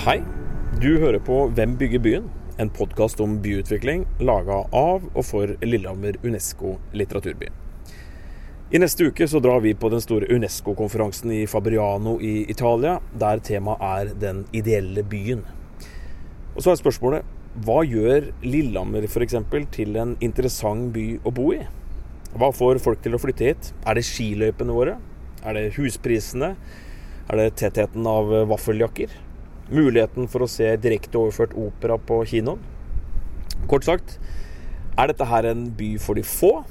Hei, du hører på Hvem bygger byen? En podkast om byutvikling laga av og for Lillehammer Unesco litteraturby. I neste uke så drar vi på den store Unesco-konferansen i Fabriano i Italia, der temaet er den ideelle byen. Og så er spørsmålet hva gjør Lillehammer f.eks. til en interessant by å bo i? Hva får folk til å flytte hit? Er det skiløypene våre? Er det husprisene? Er det tettheten av vaffeljakker? Muligheten for å se direkte overført opera på kinoen? Kort sagt, er dette her en by for de få?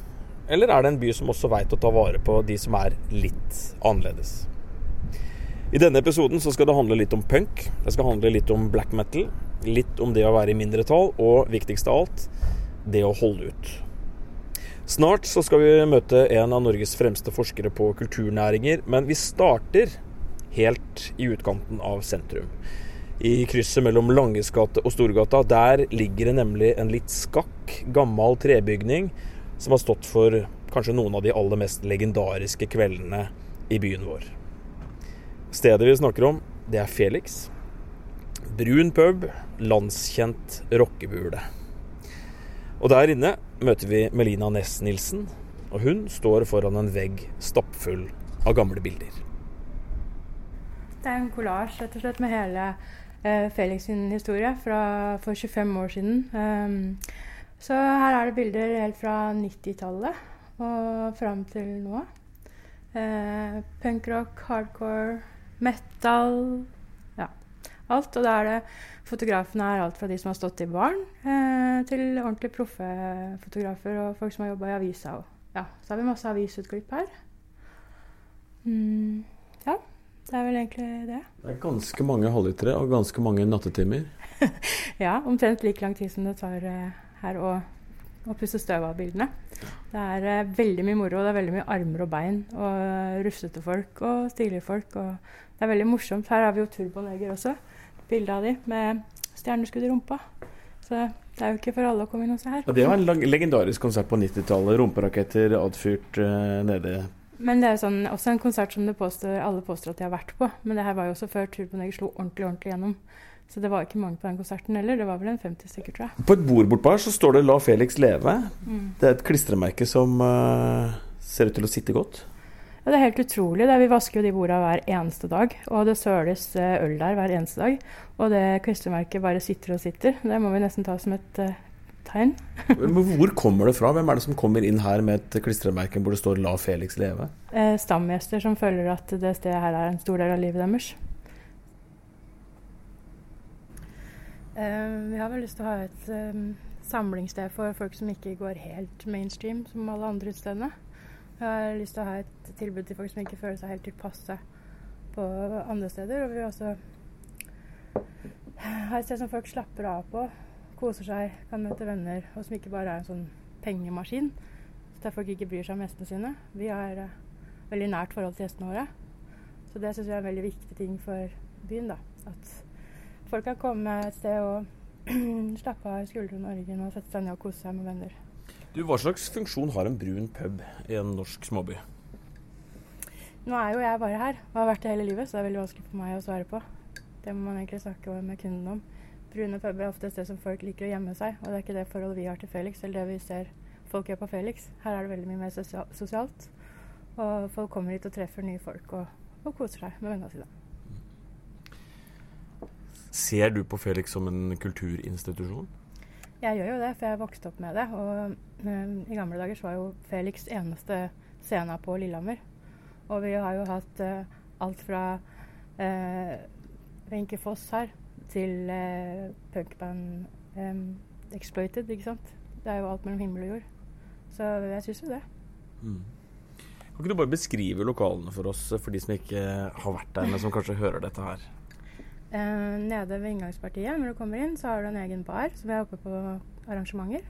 Eller er det en by som også veit å ta vare på de som er litt annerledes? I denne episoden så skal det handle litt om punk. Det skal handle litt om black metal. Litt om det å være i mindretall, og viktigst av alt, det å holde ut. Snart så skal vi møte en av Norges fremste forskere på kulturnæringer, men vi starter helt i utkanten av sentrum. I krysset mellom Langesgate og Storgata. Der ligger det nemlig en litt skakk, gammel trebygning som har stått for kanskje noen av de aller mest legendariske kveldene i byen vår. Stedet vi snakker om, det er Felix. Brun pub, landskjent rockebule. Og der inne møter vi Melina Næss Nilsen, og hun står foran en vegg stappfull av gamle bilder. Det er en kollasj rett og slett med hele Felix sin historie fra for 25 år siden. Um, så her er det bilder helt fra 90-tallet og fram til nå. Eh, Punkrock, hardcore, metal Ja, alt. Og da er det Fotografene er alt fra de som har stått i baren, eh, til ordentlig proffe fotografer og folk som har jobba i avisa. Og, ja, så har vi masse avisutklipp her. Mm, ja, det er vel egentlig det. Det er ganske mange halvlitere og ganske mange nattetimer. ja, omtrent like lang tid som det tar eh, her å, å pusse støv av bildene. Det er eh, veldig mye moro. Det er veldig mye armer og bein og rufsete folk og stilige folk. Og det er veldig morsomt. Her har vi jo Turboneger også. Bilde av de med stjerneskudd i rumpa. Så det er jo ikke for alle å komme inn og se her. Ja, det var en legendarisk konsert på 90-tallet. Rumperaketter adfyrt uh, nede men det er sånn, også en konsert som påstår, alle påstår at de har vært på. Men det her var jo også før Turboneger slo ordentlig ordentlig gjennom. Så det var ikke mange på den konserten heller. Det var vel en 50 stykker, tror jeg. På et bord bortpå her så står det 'La Felix leve'. Mm. Det er et klistremerke som uh, ser ut til å sitte godt. Ja, det er helt utrolig. Det er, vi vasker jo de bordene hver eneste dag. Og det søles eh, øl der hver eneste dag. Og det klistremerket bare sitter og sitter. Det må vi nesten ta som et uh, tegn. Hvor kommer det fra? Hvem er det som kommer inn her med et klistremerke hvor det står 'La Felix leve'? Eh, stamgjester som føler at det stedet her er en stor del av livet deres. Eh, vi har vel lyst til å ha et um, samlingssted for folk som ikke går helt mainstream som alle andre utestedene. Vi har lyst til å ha et tilbud til folk som ikke føler seg helt tilpasse på andre steder. Og vi vil også ha et sted som folk slapper av på, koser seg, kan møte venner, og som ikke bare er en sånn pengemaskin. Der folk ikke bryr seg om gjestene sine. Vi har uh, veldig nært forhold til gjestene våre. Så det syns jeg er en veldig viktig ting for byen. da, At folk kan komme et sted og slappe av i skuldrene og ryggen og sette seg ned og kose seg med venner. Du, Hva slags funksjon har en brun pub i en norsk småby? Nå er jo jeg bare her og har vært det hele livet, så det er veldig vanskelig for meg å svare på. Det må man egentlig snakke med kunden om. Brune puber er ofte et sted som folk liker å gjemme seg, og det er ikke det forholdet vi har til Felix, eller det vi ser folk gjør på Felix. Her er det veldig mye mer sosialt, og folk kommer hit og treffer nye folk og, og koser seg med vennene sine. Ser du på Felix som en kulturinstitusjon? Jeg gjør jo det, for jeg vokste opp med det. Og um, i gamle dager så var jo Felix eneste scena på Lillehammer. Og vi har jo hatt uh, alt fra Wenche uh, Foss her til uh, punkband um, Exploited, ikke sant. Det er jo alt mellom himmel og jord. Så jeg syns jo det. Mm. Kan ikke du bare beskrive lokalene for oss, for de som ikke har vært der, men som kanskje hører dette her? Uh, nede ved inngangspartiet når du kommer inn, så har du en egen bar som er oppe på arrangementer.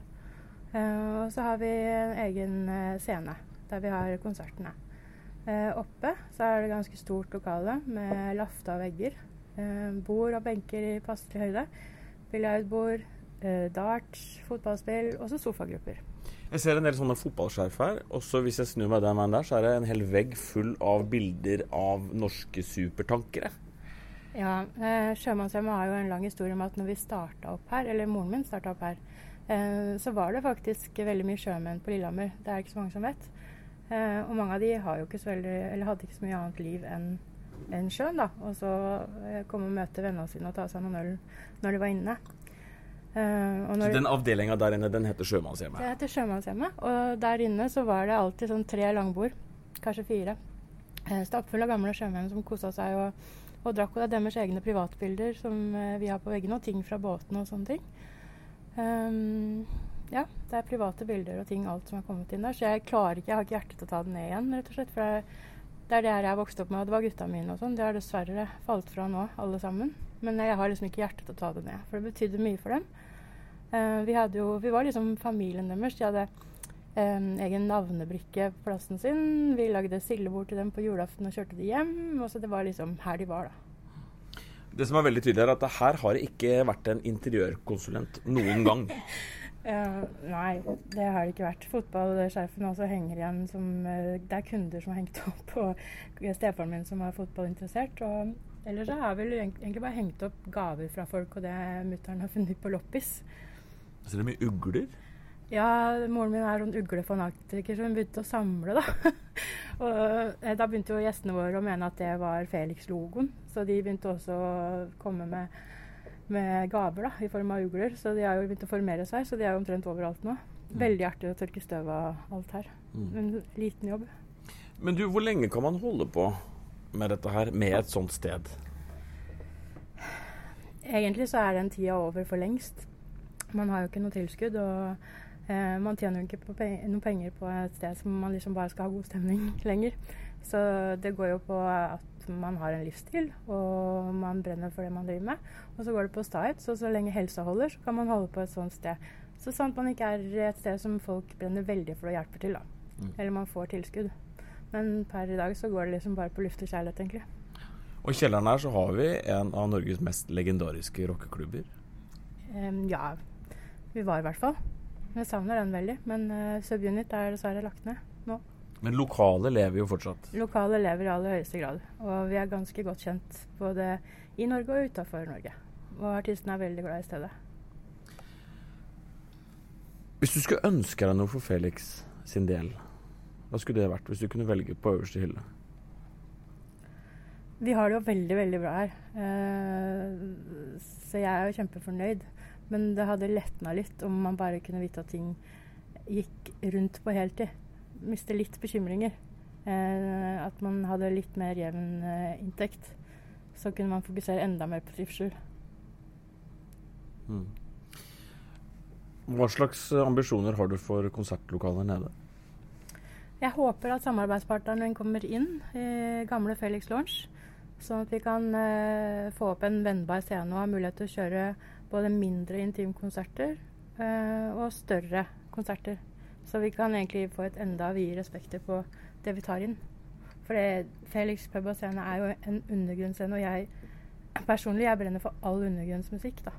Uh, og så har vi en egen scene der vi har konsertene. Uh, oppe så er det ganske stort lokale med lafta vegger. Eh, bord og benker i passelig høyde. Biljardbord, eh, darts, fotballspill og så sofagrupper. Jeg ser en del sånne fotballskjerf her. Også hvis jeg snur meg den veien der, så er det en hel vegg full av bilder av norske supertankere. Ja, eh, Sjømannshjemmet har jo en lang historie om at når vi starta opp her, eller moren min starta opp her, eh, så var det faktisk veldig mye sjømenn på Lillehammer. Det er ikke så mange som vet. Eh, og mange av de har jo ikke så veldig, eller hadde ikke så mye annet liv enn enn sjøen. da. Og så eh, komme og møte vennene sine og ta seg noen øl når de var inne. Uh, så den avdelinga der inne, den heter Sjømannshjemmet? Det heter Sjømannshjemmet. Og der inne så var det alltid sånn tre langbord, kanskje fire. Eh, Stappfull av gamle sjømenn som kosa seg og, og drakk. Og det er deres egne privatbilder som vi har på veggene, og ting fra båtene og sånne ting. Um, ja, det er private bilder og ting, alt som har kommet inn der. Så jeg klarer ikke, jeg har ikke hjerte til å ta det ned igjen, rett og slett. For det, det er det her jeg vokste opp med, og det var gutta mine og sånn. Det har dessverre falt fra nå, alle sammen. Men jeg har liksom ikke hjerte til å ta det ned, for det betydde mye for dem. Uh, vi, jo, vi, var liksom familien deres. De hadde um, egen navnebrikke på plassen sin. Vi lagde sildebord til dem på julaften og kjørte de hjem. Og så det var liksom her de var, da. Det som er veldig tydelig, er at her har det ikke vært en interiørkonsulent noen gang. Uh, nei, det har det ikke vært. Fotballsjefen også henger igjen som uh, Det er kunder som har hengt opp, og stefaren min som er fotballinteressert. Og ellers så har vel egentlig bare hengt opp gaver fra folk, og det mutter'n har funnet på loppis. Så det er mye ugler? Ja, moren min er sånn uglefanatiker, så hun begynte å samle, da. og eh, da begynte jo gjestene våre å mene at det var Felix-logoen, så de begynte også å komme med med gaver da, i form av ugler. Så de har jo begynt å formere seg, så de er jo omtrent overalt nå. Mm. Veldig artig å tørke støv av alt her. Mm. En liten jobb. Men du, hvor lenge kan man holde på med dette her, med et sånt sted? Egentlig så er den tida over for lengst. Man har jo ikke noe tilskudd. og eh, man tjener jo ikke pe noe penger på et sted som man liksom bare skal ha god stemning lenger. Så det går jo på at man har en livsstil, og man brenner for det man driver med. Og så går det på stahet, så så lenge helsa holder, så kan man holde på et sånt sted. Så sant man ikke er et sted som folk brenner veldig for å hjelpe til, da. Mm. Eller man får tilskudd. Men per i dag så går det liksom bare på luft og kjærlighet, egentlig. Og i kjelleren her så har vi en av Norges mest legendariske rockeklubber. Um, ja, vi var i hvert fall. Jeg savner den veldig. Men uh, Subunit er dessverre lagt ned nå. Men lokale lever jo fortsatt? Lokale lever i aller høyeste grad. Og vi er ganske godt kjent både i Norge og utafor Norge. Og artistene er veldig glad i stedet. Hvis du skulle ønske deg noe for Felix sin del, hva skulle det vært hvis du kunne velge på øverste hylle? Vi har det jo veldig, veldig bra her. Uh, så jeg er jo kjempefornøyd. Men det hadde letna litt om man bare kunne vite at ting gikk rundt på heltid miste litt bekymringer. Eh, at man hadde litt mer jevn eh, inntekt. Så kunne man fokusere enda mer på trivsel. Mm. Hva slags ambisjoner har du for konsertlokaler nede? Jeg håper at samarbeidspartneren min kommer inn i gamle Felix Lounge. Sånn at vi kan eh, få opp en vennbar scene og ha mulighet til å kjøre både mindre intimkonserter eh, og større konserter. Så vi kan egentlig få et enda videre spekter på det vi tar inn. For Felix pub og scene er jo en undergrunnsscene, og jeg personlig jeg brenner for all undergrunnsmusikk. da.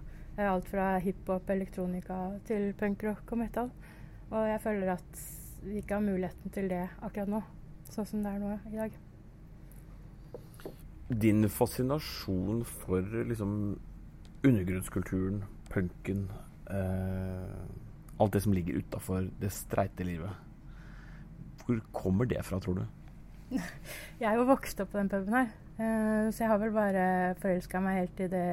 Alt fra hiphop, elektronika til punkrock og metal. Og jeg føler at vi ikke har muligheten til det akkurat nå, sånn som det er nå i dag. Din fascinasjon for liksom undergrunnskulturen, punken eh alt det som ligger utafor det streite livet. Hvor kommer det fra, tror du? Jeg er jo vokst opp på den puben her, uh, så jeg har vel bare forelska meg helt i det,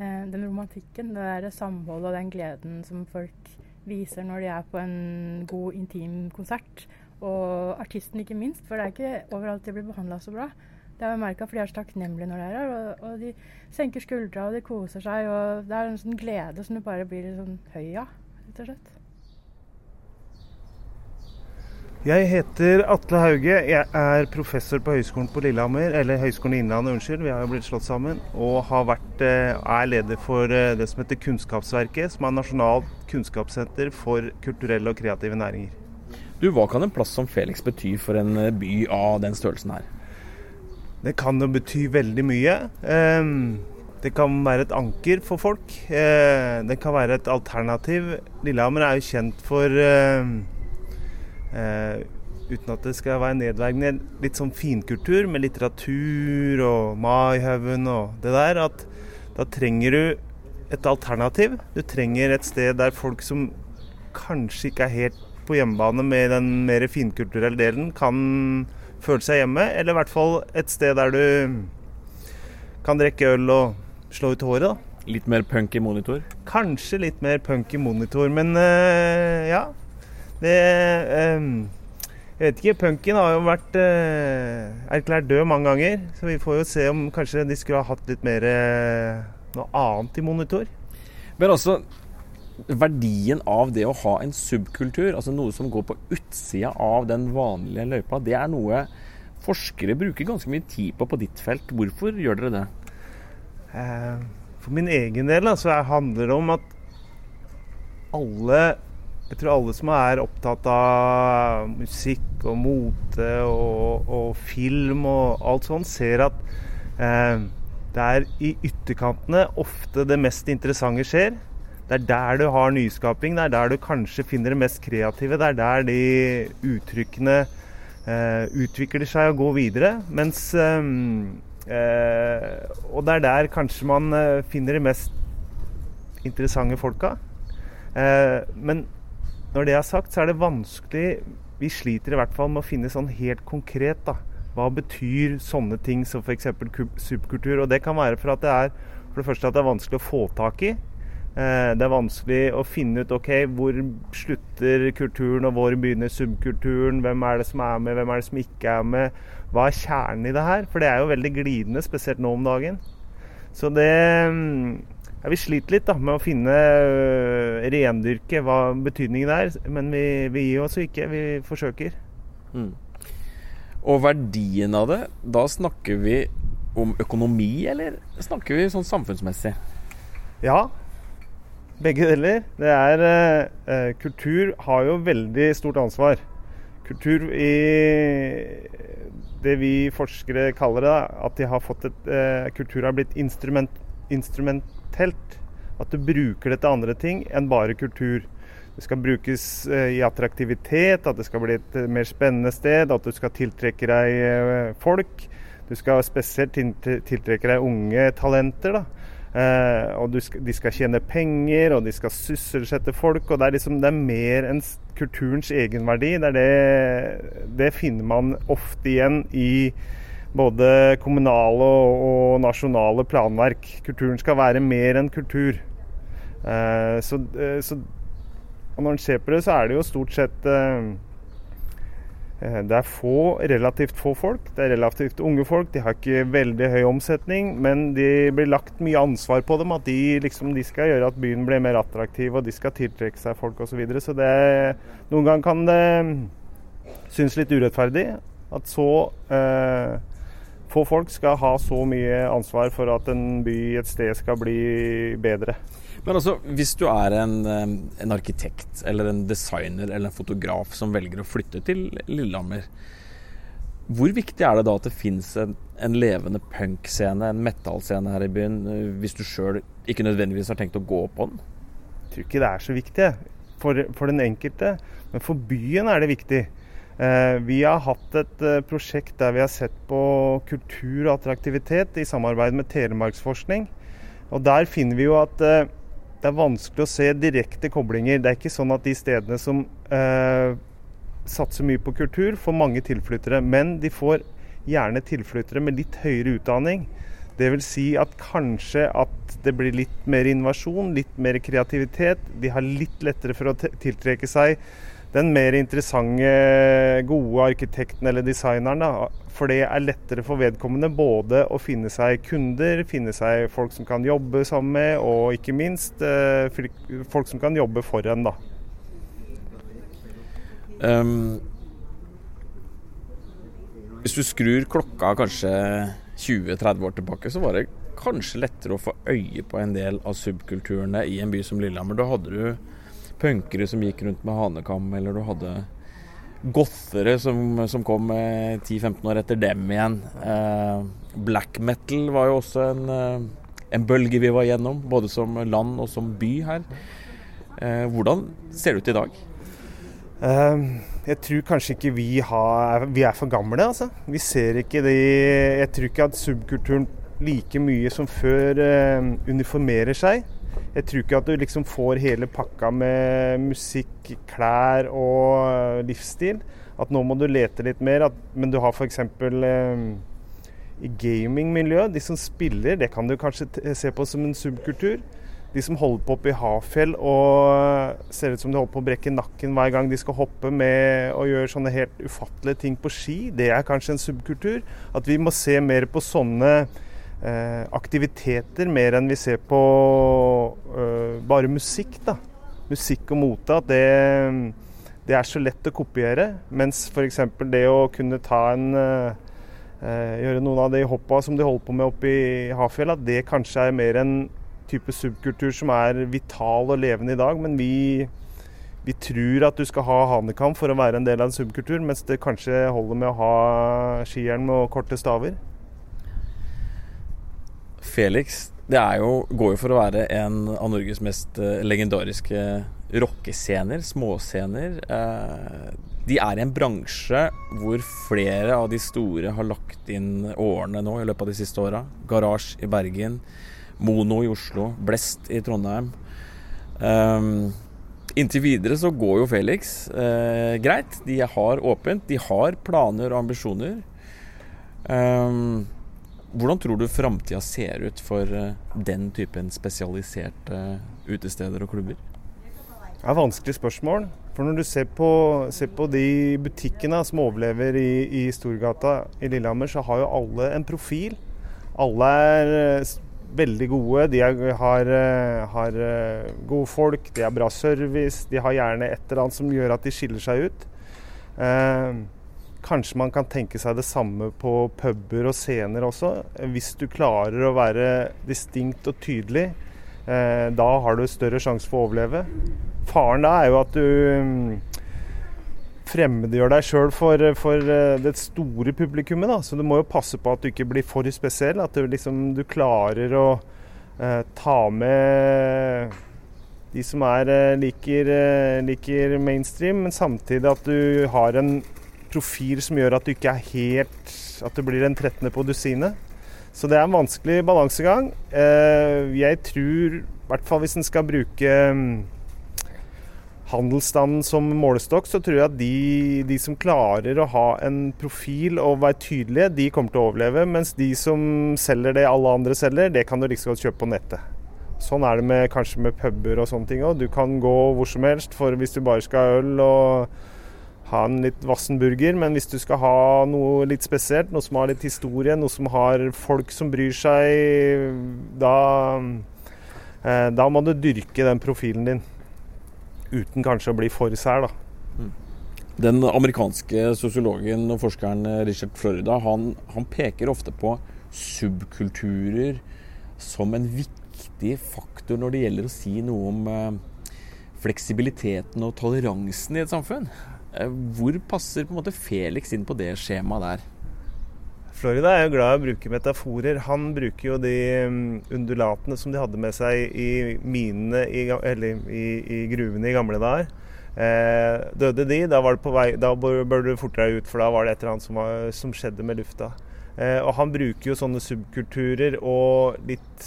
uh, den romantikken. Det der samholdet og den gleden som folk viser når de er på en god, intim konsert. Og artisten ikke minst, for det er ikke overalt de blir behandla så bra. Det har jeg merka, for de er så takknemlige når de er her. Og, og, de senker skuldra, og de koser seg. Og det er en sånn glede som du bare blir litt sånn høy av rett og slett. Jeg heter Atle Hauge. Jeg er professor på Høgskolen på Lillehammer, eller Høgskolen i Innlandet, unnskyld. Vi har jo blitt slått sammen. Og vært, eh, er leder for eh, det som heter Kunnskapsverket, som er Nasjonalt kunnskapssenter for kulturelle og kreative næringer. Du, Hva kan en plass som Felix bety for en eh, by av den størrelsen her? Det kan jo bety veldig mye. Um, det kan være et anker for folk. Eh, det kan være et alternativ. Lillehammer er jo kjent for eh, eh, uten at det skal være nedverdigende, litt sånn finkultur med litteratur og Maihaugen og det der, at da trenger du et alternativ. Du trenger et sted der folk som kanskje ikke er helt på hjemmebane med den mer finkulturelle delen, kan føle seg hjemme. Eller i hvert fall et sted der du kan drikke øl og slå ut håret. da. Litt mer punk i monitor? Kanskje litt mer punk i monitor, men uh, ja. Det um, Jeg vet ikke. Punken har jo vært uh, erklært død mange ganger. Så vi får jo se om kanskje de skulle ha hatt litt mer uh, noe annet i monitor. Men altså, verdien av det å ha en subkultur, altså noe som går på utsida av den vanlige løypa, det er noe forskere bruker ganske mye tid på på ditt felt. Hvorfor gjør dere det? Uh, for min egen del så handler det om at alle Jeg tror alle som er opptatt av musikk og mote og, og film og alt sånt, ser at eh, det er i ytterkantene ofte det mest interessante skjer. Det er der du har nyskaping, det er der du kanskje finner det mest kreative. Det er der de uttrykkene eh, utvikler seg og går videre. Mens eh, Eh, og det er der kanskje man eh, finner de mest interessante folka. Eh, men når det er sagt, så er det vanskelig Vi sliter i hvert fall med å finne sånn helt konkret, da. Hva betyr sånne ting som f.eks. subkultur? Og det kan være for at det er for det første at det er vanskelig å få tak i. Eh, det er vanskelig å finne ut ok, hvor slutter kulturen og hvor begynner subkulturen. Hvem er det som er med, hvem er det som ikke er med? hva er kjernen i det her? For det er jo veldig glidende, spesielt nå om dagen. Så det ja, Vi sliter litt da, med å finne uh, rendyrke hva betydningen er. Men vi, vi gir oss ikke. Vi forsøker. Mm. Og verdien av det, da snakker vi om økonomi, eller snakker vi sånn samfunnsmessig? Ja, begge deler. Det er eh, Kultur har jo veldig stort ansvar. Kultur i det vi forskere kaller det, at de har fått et, eh, kultur har blitt instrument, instrumentelt. At du bruker det til andre ting enn bare kultur. Det skal brukes eh, i attraktivitet, at det skal bli et mer spennende sted, at du skal tiltrekke deg eh, folk. Du skal spesielt tiltrekke deg unge talenter. da. Eh, og skal, de skal tjene penger, og de skal sysselsette folk. og Det er, liksom, det er mer enn kulturens egenverdi. Det, det, det, finner man ofte igjen i både kommunale og, og nasjonale planverk. Kulturen skal være mer enn kultur. Eh, så, eh, så, og når en ser på det, så er det jo stort sett det er få, relativt få folk. Det er relativt unge folk. De har ikke veldig høy omsetning, men de blir lagt mye ansvar på dem. At de, liksom, de skal gjøre at byen blir mer attraktiv, og de skal tiltrekke seg folk osv. Så, videre. så det, noen ganger kan det synes litt urettferdig at så eh, få folk skal ha så mye ansvar for at en by, et sted, skal bli bedre. Men altså, hvis du er en, en, arkitekt eller en designer eller en fotograf som velger å flytte til Lillehammer, hvor viktig er det da at det fins en, en, levende punkscene, en metallscene her i byen, hvis du sjøl ikke nødvendigvis har tenkt å gå på den? Jeg tror ikke det er så viktig for, for den enkelte, men for byen er det viktig. Eh, vi har hatt et eh, prosjekt der vi har sett på kultur og attraktivitet i samarbeid med Telemarksforskning. Og Der finner vi jo at eh, det er vanskelig å se direkte koblinger. Det er ikke sånn at de stedene som eh, satser mye på kultur, får mange tilflyttere. Men de får gjerne tilflyttere med litt høyere utdanning. Dvs. Si at kanskje at det blir litt mer innovasjon, litt mer kreativitet. De har litt lettere for å tiltrekke seg den mer interessante, gode arkitekten eller designeren. Da. For det er lettere for vedkommende både å finne seg kunder, finne seg folk som kan jobbe sammen med, og ikke minst eh, folk som kan jobbe for en. da. Um, hvis du skrur klokka kanskje 20-30 år tilbake, så var det kanskje lettere å få øye på en del av subkulturene i en by som Lillehammer. Da hadde du punkere som gikk rundt med hanekam, eller du hadde gothere som, som kom 10-15 år etter dem igjen. Eh, black metal var jo også en, eh, en, bølge vi var gjennom, både som land og som by her. Eh, hvordan ser det ut i dag? Uh, jeg tror kanskje ikke vi, har, vi er for gamle, altså. Vi ser ikke de Jeg tror ikke at subkulturen like mye som før uh, uniformerer seg. Jeg tror ikke at du liksom får hele pakka med musikk, klær og livsstil. At nå må du lete litt mer. At, men du har f.eks. Eh, i gamingmiljøet, de som spiller, det kan du kanskje se på som en subkultur de som holder på oppe i Hafjell og ser ut som de holder på å brekke nakken hver gang de skal hoppe med og gjøre sånne helt ufattelige ting på ski, det er kanskje en subkultur. At vi må se mer på sånne eh, aktiviteter mer enn vi ser på eh, bare musikk. da. Musikk og mote. At det, det, er så lett å kopiere. Mens f.eks. det å kunne ta en eh, Gjøre noen av de hoppa som de holder på med oppe i Hafjell, at det kanskje er mer en type subkultur som er vital og levende i dag. Men vi, vi tror at du skal ha hanekam for å være en del av en subkultur, mens det kanskje holder med å ha skihjelm og korte staver. Felix, det jo, går jo for å være en av Norges mest eh, legendariske rockescener, småscener. Eh, de er i en bransje hvor flere av de store har lagt inn årene nå i løpet av de siste åra. Garasje i Bergen, Mono i Oslo, Blest i Trondheim. Um, inntil videre så går jo Felix uh, greit. De har åpent, de har planer og ambisjoner. Um, hvordan tror du framtida ser ut for uh, den typen spesialiserte utesteder og klubber? Det er vanskelig spørsmål. For når du ser på, ser på de butikkene som overlever i, i Storgata i Lillehammer, så har jo alle en profil. Alle er veldig gode. De er, har, eh, har, eh, gode folk, de har bra service. De har gjerne et eller annet som gjør at de skiller seg ut. Eh, kanskje man kan tenke seg det samme på puber og scener også. Hvis du klarer å være distinkt og tydelig, eh, da har du større sjanse for å overleve. Faren da er jo at du mm, fremmedgjør deg sjøl for, for, eh, det store publikummet. Da. Så du må jo passe på at du ikke blir for spesiell. At du, liksom, du klarer å eh, ta med de som er, eh, liker, liker, mainstream, men samtidig at du har en profil som gjør at du ikke er helt At du blir en 13. på dusinet. Så det er en vanskelig balansegang. Eh, jeg tror, i hvert fall hvis en skal bruke mm, handelsstanden som målestokk, så tror jeg at de, de, som klarer å ha en profil og være tydelige, de kommer til å overleve. Mens de som selger det alle andre selger, det kan du like godt kjøpe på nettet. Sånn er det med, kanskje med puber og sånne ting òg. Du kan gå hvor som helst for hvis du bare skal ha øl og ha en litt vassen burger. Men hvis du skal ha noe litt spesielt, noe som har litt historie, noe som har folk som bryr seg, da, eh, da må du dyrke den profilen din uten kanskje å bli for sær. da. Den amerikanske sosiologen og forskeren Richard Florida han, han, peker ofte på subkulturer som en viktig faktor når det gjelder å si noe om eh, fleksibiliteten og toleransen i et samfunn. Eh, hvor passer på en måte Felix inn på det skjemaet der? Florida er jo glad i å bruke metaforer. Han bruker jo de mm, undulatene som de hadde med seg i minene, i, eller i, i gruvene i gamle dager. Eh, døde de, da, var det på vei, da bør du forte deg ut, for da var det et eller annet som, var, som skjedde med lufta. Eh, og han bruker jo sånne subkulturer og litt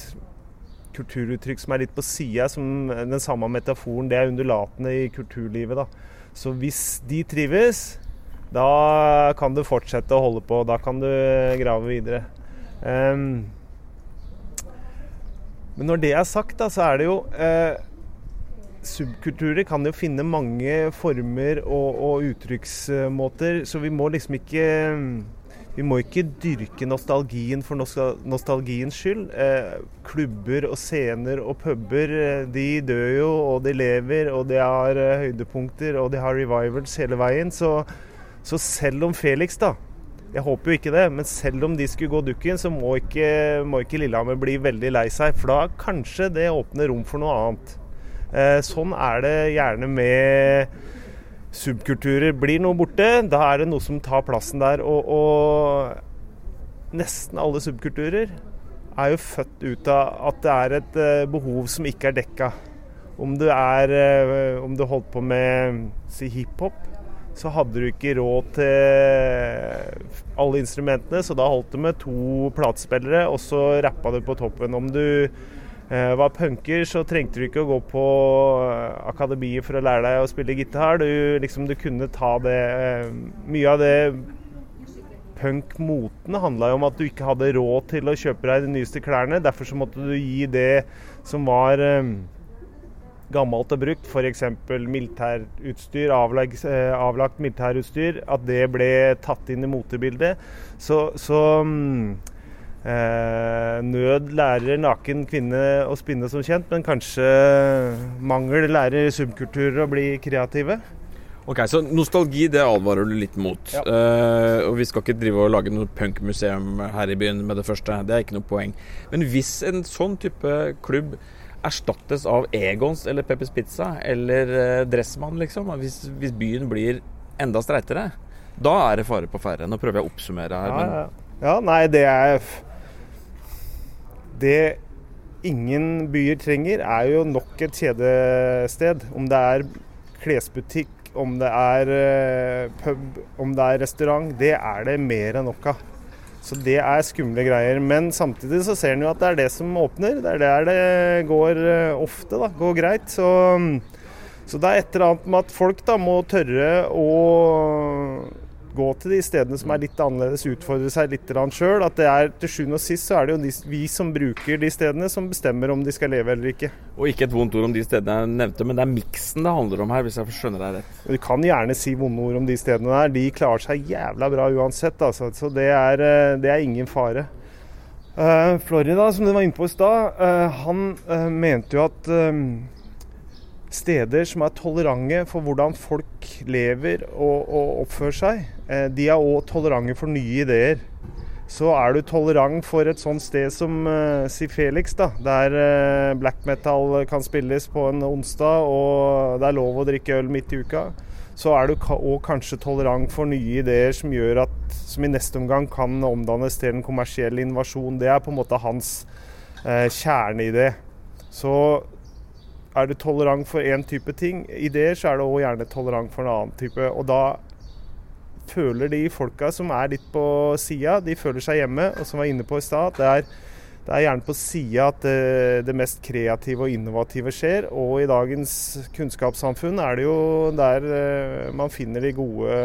kulturuttrykk som er litt på sida, som den samme metaforen. Det er undulatene i kulturlivet, da. Så hvis de trives, da kan du fortsette å holde på. Da kan du grave videre. Um, men når det er sagt, da, så er det jo eh, Subkulturer kan jo finne mange former og, og, uttrykksmåter, så vi må liksom ikke vi må ikke dyrke nostalgien for nostalgiens skyld. Eh, klubber og scener og puber eh, de dør jo, og de lever, og de har eh, høydepunkter, og de har revivals hele veien. Så så selv om Felix, da Jeg håper jo ikke det, men selv om de skulle gå dukken, så må ikke, må ikke Lillehammer bli veldig lei seg. For da kanskje det åpner rom for noe annet. Sånn er det gjerne med subkulturer. Blir noe borte, da er det noe som tar plassen der. Og, og nesten alle subkulturer er jo født ut av at det er et uh, behov som ikke er dekka. Om du, er, uh, om du holdt på med si hiphop, så hadde du ikke råd til alle instrumentene, så da holdt det med to platespillere, og så rappa du på toppen. Om du eh, var punker, så trengte du ikke å gå på eh, akademiet for å lære deg å spille gitar. Du, liksom, du kunne ta det eh, Mye av det punk-moten handla jo om at du ikke hadde råd til å kjøpe deg de nyeste klærne. Derfor så måtte du gi det som var eh, gammelt og brukt, f.eks. militærutstyr, avlagt, eh, avlagt militærutstyr, at det ble tatt inn i motebildet. Så, så eh, nød lærer naken kvinne å spinne, som kjent, men kanskje mangel lærer subkulturer å bli kreative. Ok, Så nostalgi det advarer du litt mot. Ja. Eh, og Vi skal ikke drive og lage noe punkmuseum her i byen med det første. Det er ikke noe poeng. Men hvis en sånn type klubb erstattes av Egons eller Peppers Pizza eller eh, Dressmann, liksom. Hvis, hvis, byen blir enda streitere, da er det fare på ferde. Nå prøver jeg å oppsummere her. Ja, ja. ja, nei, det er Det ingen byer trenger, er jo nok et kjedested. Om det er klesbutikk, om det er uh, pub, om det er restaurant. Det er det mer enn nok av. Så det er skumle greier. Men samtidig så ser en jo at det er det som åpner. Det er der det går eh, ofte, da. Går greit. Så, så det er et eller annet med at folk da må tørre å gå til de stedene som er litt annerledes, utfordre seg litt sjøl. At det er til sjuende og sist så er det jo de, vi som bruker de stedene, som bestemmer om de skal leve eller ikke. Og ikke et vondt ord om de stedene jeg nevnte, men det er miksen det handler om her, hvis jeg skjønner deg rett. Du kan gjerne si vonde ord om de stedene der. De klarer seg jævla bra uansett, altså. Så det er, eh, det er ingen fare. Uh, Florida, som du var inne på i stad, uh, han uh, mente jo at steder som er tolerante for hvordan folk lever og, og oppfører seg. Eh, de er òg tolerante for nye ideer. Så er du tolerant for et sånt sted som uh, si Felix, da, der uh, black metal kan spilles på en onsdag og det er lov å drikke øl midt i uka, så er du òg kanskje tolerant for nye ideer som gjør at som i neste omgang kan omdannes til en kommersiell invasjon. Det er på en måte hans uh, kjerneidé. Så er du tolerant for én type ting, ideer, så er du òg gjerne tolerant for en annen type. Og da føler de folka som er litt på sida, de føler seg hjemme. Og som var inne på i stad, det, det, er gjerne på sida at det, det, mest kreative og innovative skjer. Og i dagens kunnskapssamfunn er det jo der eh, man finner de gode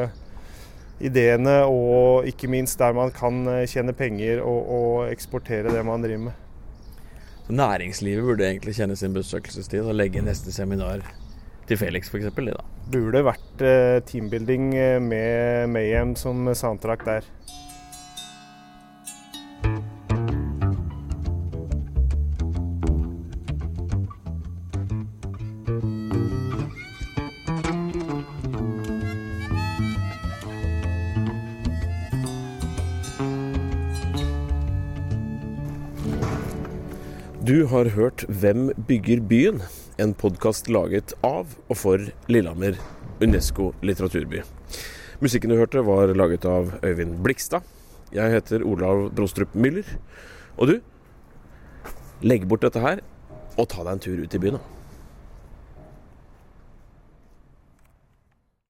ideene, og ikke minst der man kan eh, tjene penger og, og eksportere det man driver med. Næringslivet burde egentlig kjenne sin besøkelsestid og legge neste seminar til Felix f.eks. Det da. Burde vært eh, teambuilding eh, med Mayhem som soundtrack der. Har hørt 'Hvem bygger byen?', en podkast laget av og for Lillehammer Unesco litteraturby. Musikken du hørte, var laget av Øyvind Blikstad. Jeg heter Olav Brostrup Müller. Og du, legg bort dette her, og ta deg en tur ut i byen. da.